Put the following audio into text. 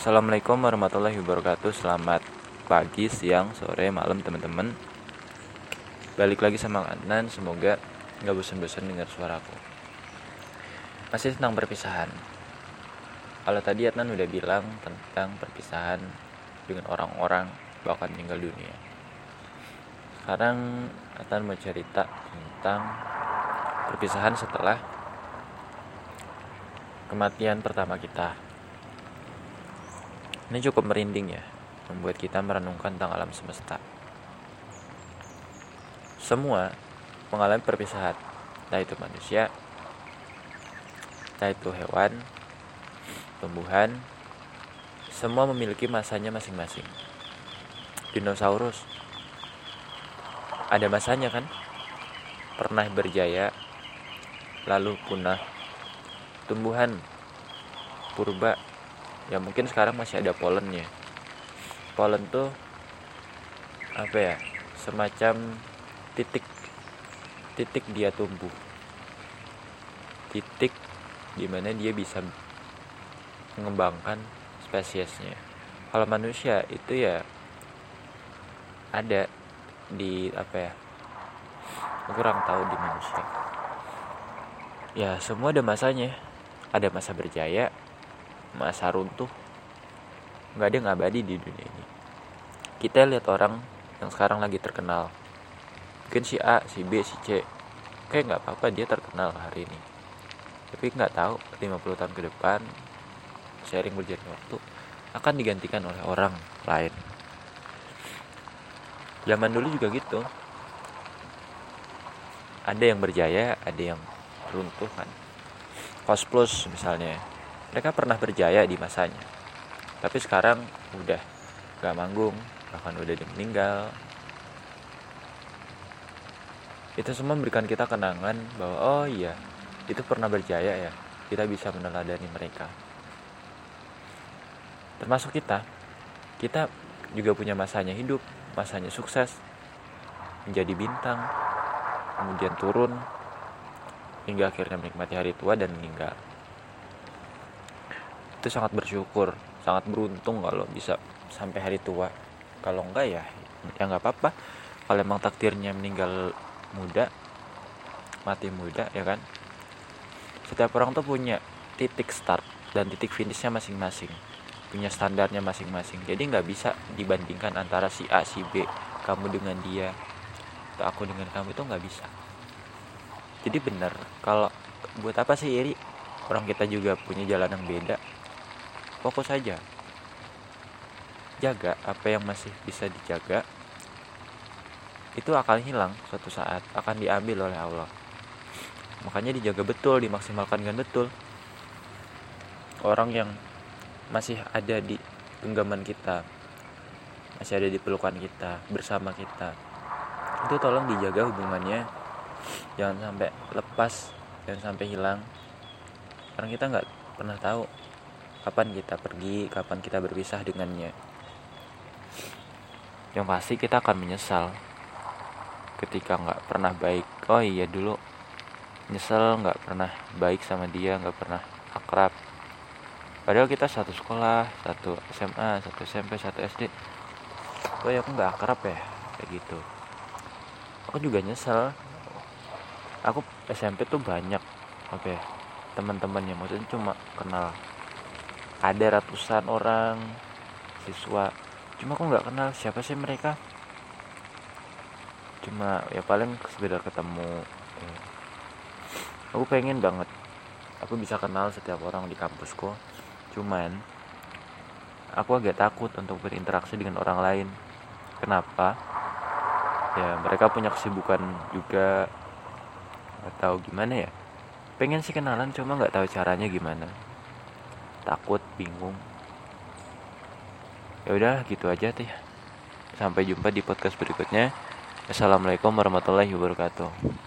Assalamualaikum warahmatullahi wabarakatuh. Selamat pagi, siang, sore, malam teman-teman. Balik lagi sama Adnan. Semoga gak bosan-bosan dengar suaraku. Masih tentang perpisahan. Kalau tadi Adnan udah bilang tentang perpisahan Dengan orang-orang bahkan tinggal dunia. Sekarang Adnan mau cerita tentang Perpisahan setelah Kematian pertama kita ini cukup merinding ya, membuat kita merenungkan tentang alam semesta. Semua mengalami perpisahan, entah itu manusia, entah itu hewan, tumbuhan, semua memiliki masanya masing-masing. Dinosaurus ada masanya kan? Pernah berjaya, lalu punah. Tumbuhan purba ya mungkin sekarang masih ada polennya polen tuh apa ya semacam titik titik dia tumbuh. Titik di mana dia bisa mengembangkan spesiesnya. Kalau manusia itu ya ada di apa ya kurang tahu di manusia. Ya semua ada masanya. Ada masa berjaya masa runtuh nggak ada yang abadi di dunia ini. Kita lihat orang yang sekarang lagi terkenal. Mungkin si A si B si C. Kayak nggak apa-apa dia terkenal hari ini. Tapi nggak tahu 50 tahun ke depan sharing berjalan waktu akan digantikan oleh orang lain. Zaman dulu juga gitu. Ada yang berjaya ada yang runtuh kan. Cos Plus misalnya mereka pernah berjaya di masanya. Tapi sekarang udah gak manggung bahkan udah dia meninggal. Itu semua memberikan kita kenangan bahwa oh iya itu pernah berjaya ya kita bisa meneladani mereka. Termasuk kita kita juga punya masanya hidup masanya sukses menjadi bintang kemudian turun hingga akhirnya menikmati hari tua dan meninggal itu sangat bersyukur sangat beruntung kalau bisa sampai hari tua. Kalau enggak ya ya nggak apa-apa. Kalau emang takdirnya meninggal muda mati muda ya kan? Setiap orang tuh punya titik start dan titik finishnya masing-masing punya standarnya masing-masing. Jadi nggak bisa dibandingkan antara si A si B kamu dengan dia atau aku dengan kamu itu nggak bisa. Jadi benar kalau buat apa sih iri? Orang kita juga punya jalan yang beda fokus saja jaga apa yang masih bisa dijaga. Itu akan hilang suatu saat akan diambil oleh Allah. Makanya dijaga betul dimaksimalkan dengan betul. Orang yang masih ada di genggaman kita masih ada di pelukan kita bersama kita itu tolong dijaga hubungannya. Jangan sampai lepas jangan sampai hilang. Karena kita nggak pernah tahu kapan kita pergi kapan kita berpisah dengannya. Yang pasti kita akan menyesal ketika nggak pernah baik. Oh iya dulu nyesel nggak pernah baik sama dia nggak pernah akrab. Padahal kita satu sekolah satu SMA satu SMP satu SD oh ya aku nggak akrab ya kayak gitu. Aku juga nyesel. Aku SMP tuh banyak oke okay, teman-temannya. Maksudnya cuma kenal ada ratusan orang siswa. Cuma aku nggak kenal siapa sih mereka. Cuma ya paling sekedar ketemu. Aku pengen banget. Aku bisa kenal setiap orang di kampusku. Cuman aku agak takut untuk berinteraksi dengan orang lain. Kenapa? Ya mereka punya kesibukan juga. Tahu gimana ya. Pengen sih kenalan cuma nggak tahu caranya gimana takut bingung. Ya udah gitu aja teh. Sampai jumpa di podcast berikutnya. Assalamualaikum warahmatullahi wabarakatuh